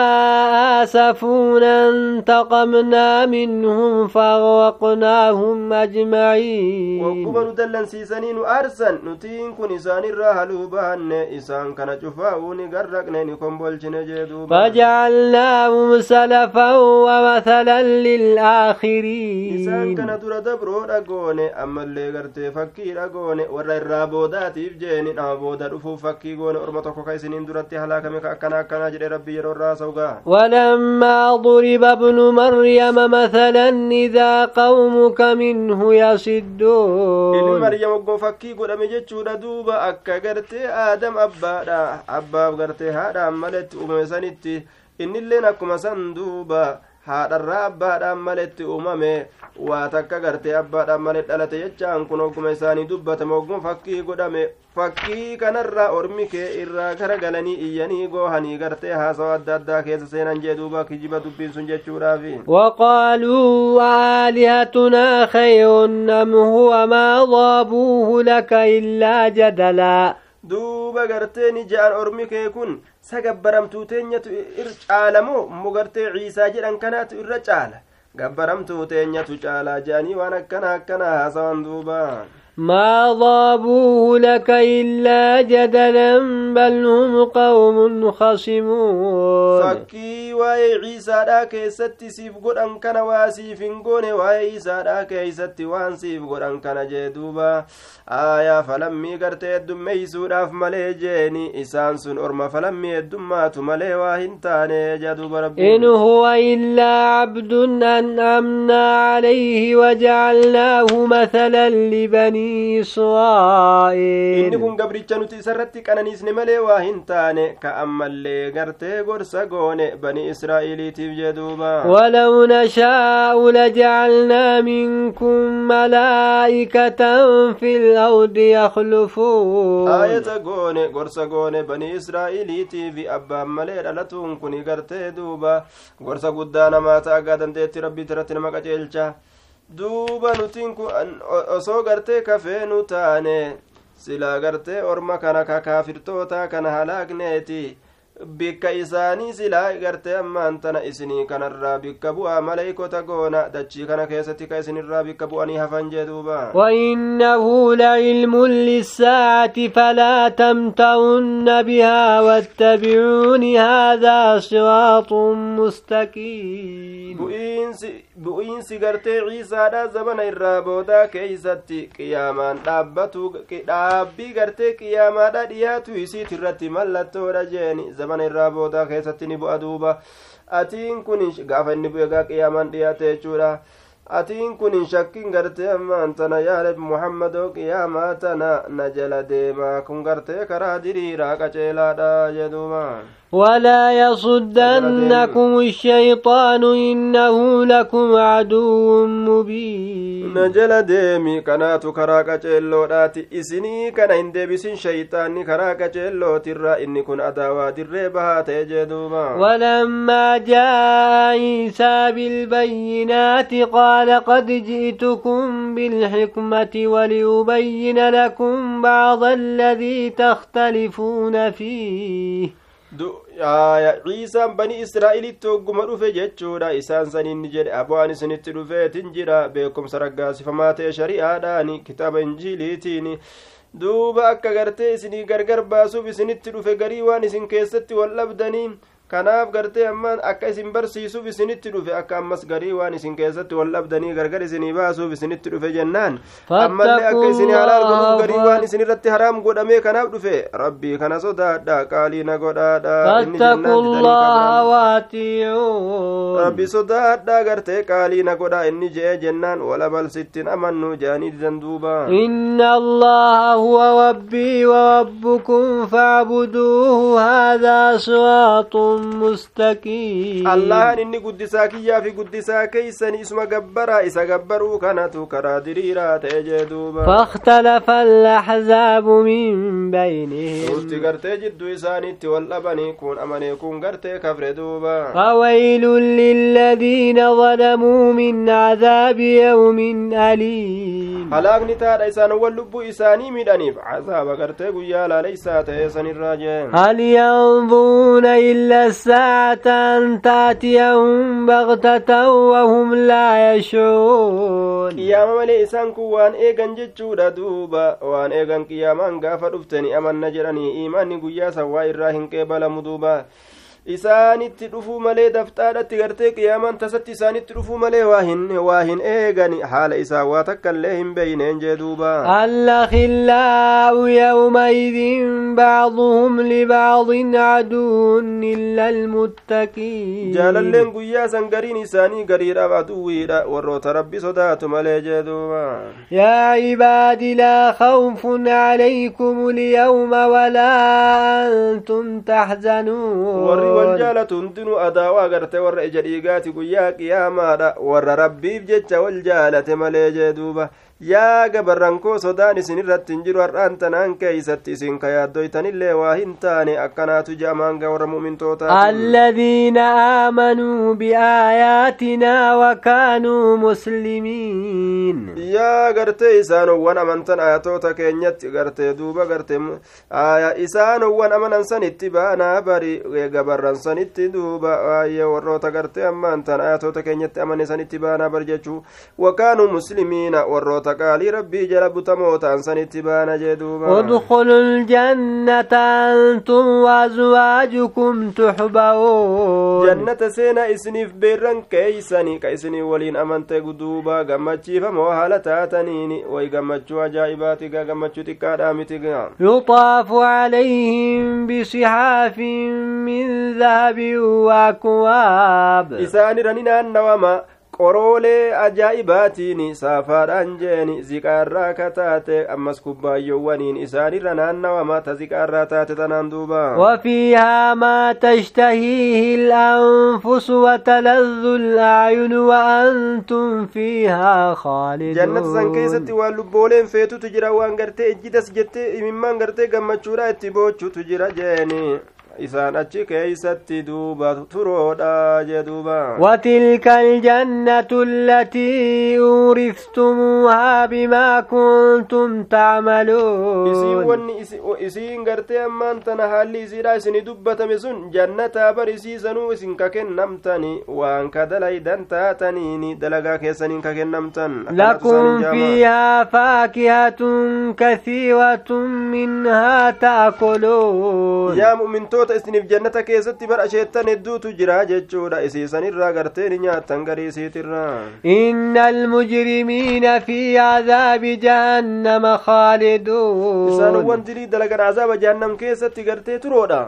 آسفونا انتقمنا منهم فأغرقناهم أجمعين wagguma nu dallansiisanii nu aarsan nutiin kun isaanirraa haluu bahanne isaan kana cufaa'uu ni garraqne ni kombolchine jee duuba فجعلناهم سلفا ومثلا للآخرين isaan kana dura dabroodha goone ammallee gartee fakkiidha goone warra irraa boodaatiif jeeni nama booda dhufuuf fakkii goone orma tokko ka isiniin duratti halaakame ka akkana akkanaa jedhe rabbii yeroo irraa saugaa ولما ضرب ابن مريم مثلا إذا قومك منه ilmi يصدون maryam oggoo fakkii godhame jechuudha duuba akka gartee aadam abbaadha abbaaf gartee haadhaan maletti uumame sanitti innilleen akkuma san duuba haadharraa abbaadhaan maletti uumame waa takka gartee abbaadhaan male dhalate jechaan kun hogguma isaanii dubbatama hogguma fakkii godhame fakkii kanarraa ormi kee irraa garagalanii iyyanii goohanii gartee haasawa adda addaa keessa seenan jee duuba kijiba dubbiin sun jechuudhaafi. waqaaluu aalihatunaa khayrun am huwa maa daabuuhu laka illaa jadalaa duuba gartee ni ormi kee kun sagabbaramtuu teenyatu ir caalamoo mu gartee ciisaa jedhan kanaatu irra caala gabbaramtuu teenyatu caalaa je'anii waan akkana akkana haasawan duuba ما ضابوه لك إلا جدلا بل هم قوم خصمون فكي وعيسى داك ست سيف قد أن كان واسي فنقون وعيسى داك ست وان سيف قد أن كان جدوبا آيا فلمي يقرت يدم ميسو داف ملي جيني إسان سن أرما فلم يدم مات ملي واهن تاني جدوب ربي إن هو إلا عبد أن أمنا عليه وجعلناه مثلا لبني إسرائيل inni kun gabricha nuti isarratti qananiisne malee waa hin taane ka ammallee gartee gorsa goone bani israa'iiliitiif jee duuba ولو نشاء لجعلنا منكم ملائكة في الأرض يخلفون aayata goone gorsa goone bani israa'iiliitiifi abbaan malee dhalatuun kuni gartee duuba gorsa guddaa namaa ta'a gaa dandeetti rabbiit irratti nama qaceelcha duuba nutiin kun osoo gartee kafeenu taane silaa gartee orma kana ka kaafirtoota kana halaakneeti bikka isaanii silaa gartee ammaan tana isinii kanarraa bikka bu'aa maleeykota goona dachii kana keessatti ka isinirraa bikka bu'anii hafan jee duuba وإنه لعلم للساعة فلا تمترن بها واتبعون هذا صراط مستقيم bu'iinsi gartee ciisaadha zabana irraa boodaa keeysatti qiyaamaan dhaabbatu dhaabbii gartee qiyaamaadha dhiyaatu isiit irratti mallattoodha jeeni zabana irraa boodaa keessatti ni bu'a duuba atiin kun gaafa inni bu'e gaa qiyaamaan dhiyaate jechuudha atiin kun shakkin gartee ammaan tana yaadab muhammadoo qiyaamaa tana na jala deemaa kun gartee karaa diriiraa qaceelaadha jedhuuma ولا يصدنكم الشيطان إنه لكم عدو مبين نجل ديمي كناتو كراكا جيلو داتي إسني كنا اندي بسن شيطاني كراكا جيلو ترى إني كن أداوا دربها تجدوما ولما جاء عيسى بالبينات قال قد جئتكم بالحكمة وليبين لكم بعض الذي تختلفون فيه ciisaan bani israa'ilitti hogguma dhufe jechuudha isaan saniinni jedhe abu'aan isinitti dhufeetin jira beekumsa raggaasifamaa ta'e shari'aadhaani kitaaba injiiliitiin duuba akka gartee isinii gargar baasuuf isinitti dhufe garii waan isin keessatti wal dhabdanii kanaaf gartee ammaan akka isin barsiisuuf isinitti dhufe akka ammas garii waan isin keessatti wal dhabdanii gargar isinii baasuuf isinitti dhufe jennaan ammallee akka isin halaal godhuuf garii waan isin irratti haraam godhamee kanaaf dhufe rabbii kana sodaadha qaalii na godhaadha فاتقوا الله واتيعون rabbi sodaadha gartee qaalii na godha inni jee jennaan wala balsittin amannu jeanii didan duuba إن الله هو ربي وربكم فاعبدوه هذا صراط مستقيم guddisaa kiyyaa fi guddisaa keeysani isuma gabbaraa isa gabbaruu kanatu karaa diriiraa ta'e jee duuba فاختلف الأحزاب من بينهم gartee jidduu isaaniitti wal dhabanii kun amanee kun gartee kafre duuba فويل للذين ظلموا من عذاب يوم أليم isaan wal lubbuu isaanii midhaniif cazaaba gartee guyyaa laaleysaa ta'e sanirraa jeen هل ينظرون إلا الساعة أن تأتيهم بغتة وهم لا يشعرون qiyyaama malee isaan kun waan eegan jechuudha duuba waan eegan qiyyaamaan gaafa dhufteni amanna jedhanii iimaanni guyyaa san waa isaanitti dhufuu malee dafxaadhatti gartee qiyaamaan tasatti isaanitti dhufuu malee waa hin waa hin eegani haala isaa waa takka illee hin beeyneen jee duuba الأخلاء يومئذ بعضهم لبعض عدو إلا المتقين jaalalleen guyyaa san gariin isaanii gariidhaaf aduwwiidha warroota rabbi sodaatu malee jee duuba يا عباد لا خوف عليكم اليوم ولا تحزنون والجالة هندنو أداوا غرتي ور إجريقاتي قيا قيامادا ور ربي بجتش والجالة ملي دوبا yaa gabarrankoo sodaan isin irratti hin jiru har'aan tanaan keeysatti isin ka yaaddoytanillee waa hin taane akkanaatu je'amaanga warra mu'mintoota alladhiina aamanuu biaayaatinaa wakaanuu muslimiin yaa gartee isaanowwan amantan ayatoota keenyatti gartee duuba gartee isaanowwan amanan sanitti baanaa bari gabarran sanitti duuba waayye warroota gartee ammaantan ayatoota keenyatti amane sanitti baanaa bari jechuu wakaanuu muslimiina warroota qaalii rabbii jala butamoo ta'an sanitti baana jee duuba udkhulu ljannata antum waazwaajukum tuxba'uun jannata seena isiniif beerran keeysani ka isinii waliin amante duuba gammachiifamoo haala taataniini way gammachuu ajaa'ibaatiga gammachuu xiqqaadhaa mitiga yuxaafu calayhim bisixaafin min dahabin qoroolee ajaa'ibaatiin saafaadhaan jeeni ziqaarraa ka taate ammas kubbaayyoowwaniin isaanirra naannawama ta ziqaarraa taate tanaan duuba. Wafiihaa maa tashtahiihi lanfusu wataladdu laayunu wa antum fiihaa khaalidujannata san keessatti waan lubbooleen feetutu jira waan gartee ejjidas jettee imimmaan gartee gammachuudha itti boochutu jira jeeni. Isaan achi keeysatti duuba turoodha jee duuba وتلك الجنة التي أورثتموها بما كنتم تعملون isiin gartee ammaan tana haalli isiidha isini dubbatame sun jannataa barisiisanuu isin kakennamtani waan ka dalaydan taataniini dalagaa keessaniin kakennamtan لكم فيها فاكهة كثيرة منها تأكلون يا مؤمن wantoota isiniif jannata keessatti bar asheettan hedduutu jira jechuudha isiisanirraa gartee ni nyaattan garii isiitirraa inna almujrimiina fi cadaabi jahannama khaaliduun isaanowwan dilii dalagan azaaba jahannam keessatti gartee turoodha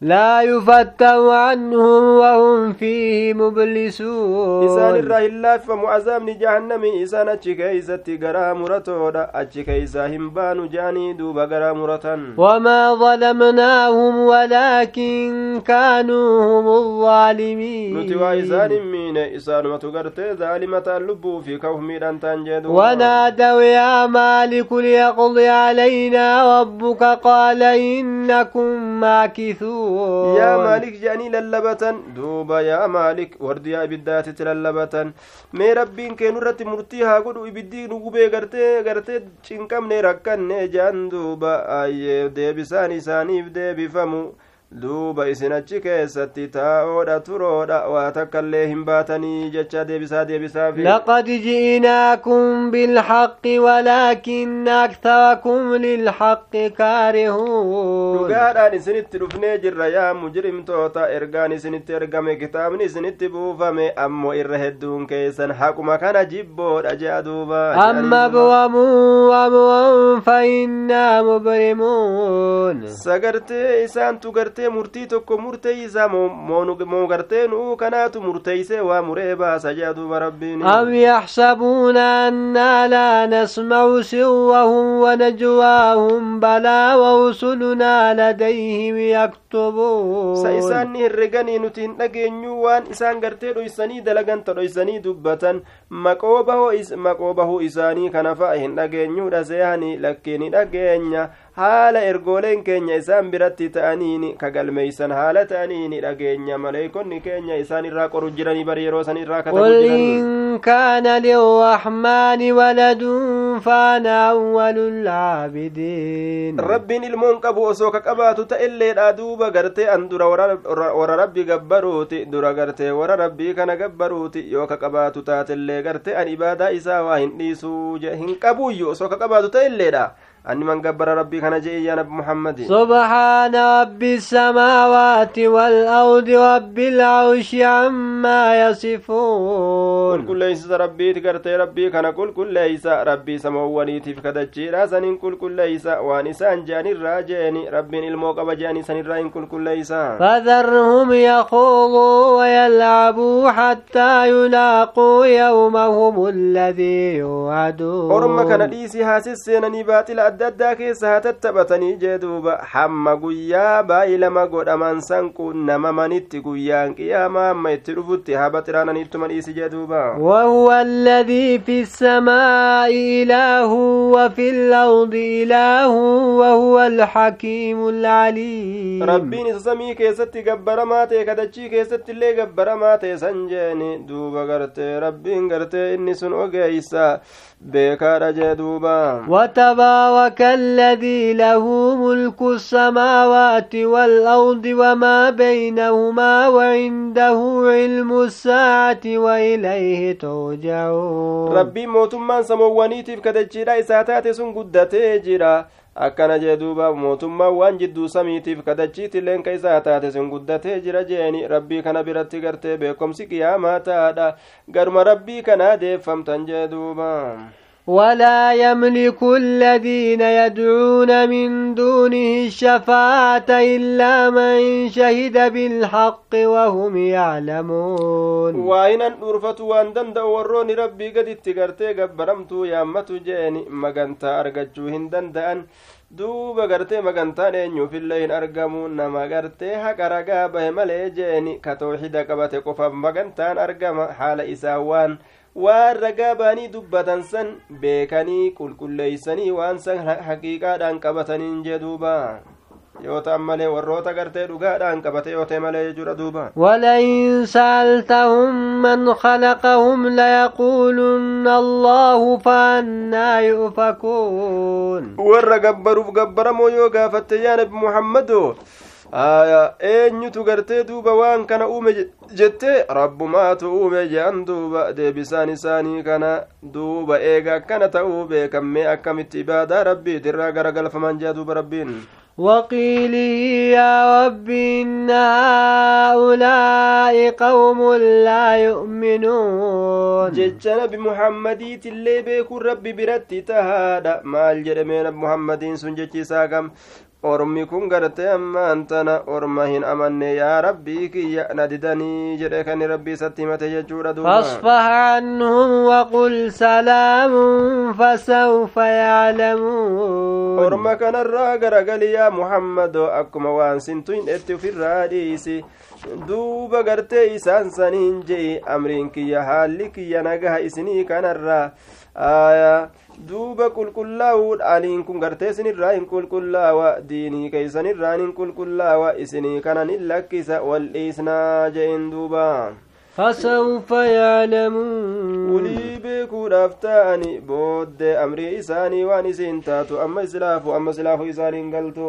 لا يفتر عنهم وهم فيه مبلسون. إسان الرهلا فمعذاب جهنم إسان أتشكيزة غرا مرتودا أتشكيزة همبان جاني دوب غرا مرتن. وما ظلمناهم ولكن كانوا هم الظالمين. نتوى إسان مين إسان متغرت ظالمة اللب في كوهم تنجد ونادوا يا مالك ليقضي علينا ربك قال إنكم ماكثون. yaa maalik jedhanii lallabatan duuba yaa maalik wardiyaa ibiddaatitti lallabatan mee rabbiin keenu irratti murtii haa godhu ibiddi nu gubee gartee gartee cinqabne rakkanne jaan duuba ayyee deebisaan isaaniif deebifamu duuba isin achi keessatti taa'oodha turoodha waa takkaillee hin baatanii jecha deebisaa deebisaaf laqad ji'inaakum bilhaqqi walaakinna aktarakum lilhaqqi kaarihuun dhugaadhaan isinitti dhufnee jirra yaa mujrimtoota ergaan isinitti ergame kitaabni isinitti buufame ammoo irra hedduun keessan haquma kana jibboodha jea duuba amma bu'amuu amwan fa innaa mubrimuun sagartee isaantu gartee gartee murtii tokko murteeysa moo gartee nu'u kanaatu murteeyse waa muree baasa jea duuba rabbiin am yaxsabuuna annaa laa nasmacu sirrahum wanajwaahum balaa warusulunaa ladayhim yaktubuun sa isaanni herreganii nuti hin dhageenyu waan isaan gartee dhoysanii dalaganta dhoysanii dubbatan maqoo bahuu isaanii kana fa'a hin dhageenyuudha seehanii lakkiini dhageenya haala ergooleen keenya isaan biratti ta'aniini ka galmeeysan haala ta'aniini dhageenya maleeykonni keenya isaan irraa qoru jiranii bari yeroo san irraa jiran. in kaana lirrahmaani waladun faana awwalu lcaabidiin rabbiin ilmoon qabu osoo ka qabaatu ta'elleedha duuba gartee an dura warra rabbi gabbaruuti dura gartee warra rabbii kana gabbaruuti yoo ka qabaatu taatellee gartee an ibaadaa isaa waa hin dhiisuu hin osoo ka qabaatu ta'elleedha أني من قبر ربي كان جئي يا نبي محمد. سبحان رب السماوات والأرض رب العرش عما يصفون. كل ليس ربي تقرت ربي كان كل كل ليس ربي سمواني تفكدتشي راسن كل كل ليس وانسان جاني الراجين ربي الموقب جاني سن الراين كل كل ليس. فذرهم يخوضوا ويلعبوا حتى يلاقوا يومهم الذي يوعدون. أرمى كان ليسي هاسس سينني باطل adda addaa keessa haa tattaphatanii jee duuba hamma guyyaa baay'ee lama godhaman san qunnamamanitti guyyaan qiyaamaa amma itti dhufutti haa baxiraananiittuma dhiisi jee duuba وهو الذي في السماء إله وفي الأرض إله وهو الحكيم العليم ربين سمي كيست قبر ماتي كدتشي كيست اللي قبر ماتي سنجيني دوبا قرتي ربين قرتي إني سن أقيسا beekaadha jee duuba كالذي له ملك السماوات والأرض وما بينهما وعنده علم الساعة وإليه ترجعون ربي موت من سموني تفكد الجرى ساتات سن أكنا جدوبا موت وان جدو سمي تفكد الجيت لين كي ساتات سن جيني ربي كان برت بكم سكيا ما ربي كان دفم تنجدوبا ولا يملك الذين يدعون من دونه الشفاعة إلا من شهد بالحق وهم يعلمون. وإن نرفة وأن دند وروني ربي قد اتقرتي قبرمت يا متجاني مغنت أرقجوهن دند أن دو بغرتي مغنت نينيو في الليل أرقمون ما غرتي حق رقابه ملي جاني كتوحيد قبتي قفا مغنت أرقم حال إساوان. Waan ragaa baanii dubbatan san beekanii qulqulleeysanii waan san haqiiqaadhaan qabataniin jee duuba yoo ta'an malee warroota gartee dhugaadhaan qabate yoo ta'e malee jechuudha duuba ولئن سألتهم من خلقهم ليقولن الله فأنا يؤفكون warra gabbaruuf gabbaramoo yoo gaafatte yaa nabi muhammadoo eenyutu gartee duuba waan kana uume jette rabbumaatu uume jean duuba deebisaan isaanii kana duuba eega akkana ta'uu beekammee akkamitti ibaadaa rabbiitirraa garagalfaman jea duuba rabbiin وقيله يا رب إن هؤلاء قوم لا يؤمنون جج نبي محمد اللي بيكون ربي برتي تهادا مال جرمين محمد سنجتي ساقم ormi kun gartee ammaan tana orma hin amanne yaa rabbii kiyya na didanii jedhe kan rabbii isatti himate jechuudha فاصفح عنهم وقل سلام فسوف يعلمون orma kanarraa garagali yaa muhammadoo akkuma waan sintuin etti ufirraa dhiisi duuba gartee isaan saniin je'i amriin kiyya haalli kiyya nagaha isinii kanarraa aayaa duuba qulqullaa'uudhaaniin kun gartee isinirraa hin qulqullaawa diinii keeysanirraan hin qulqullaawa isinii kanan hin lakkisa wal dhiisnaa je'in duuba فسوف يعلمون beekuudhaaf ta'ani booddee amrii isaanii waan isiin taatu amma islaafu amma islaafu isaaniin galtu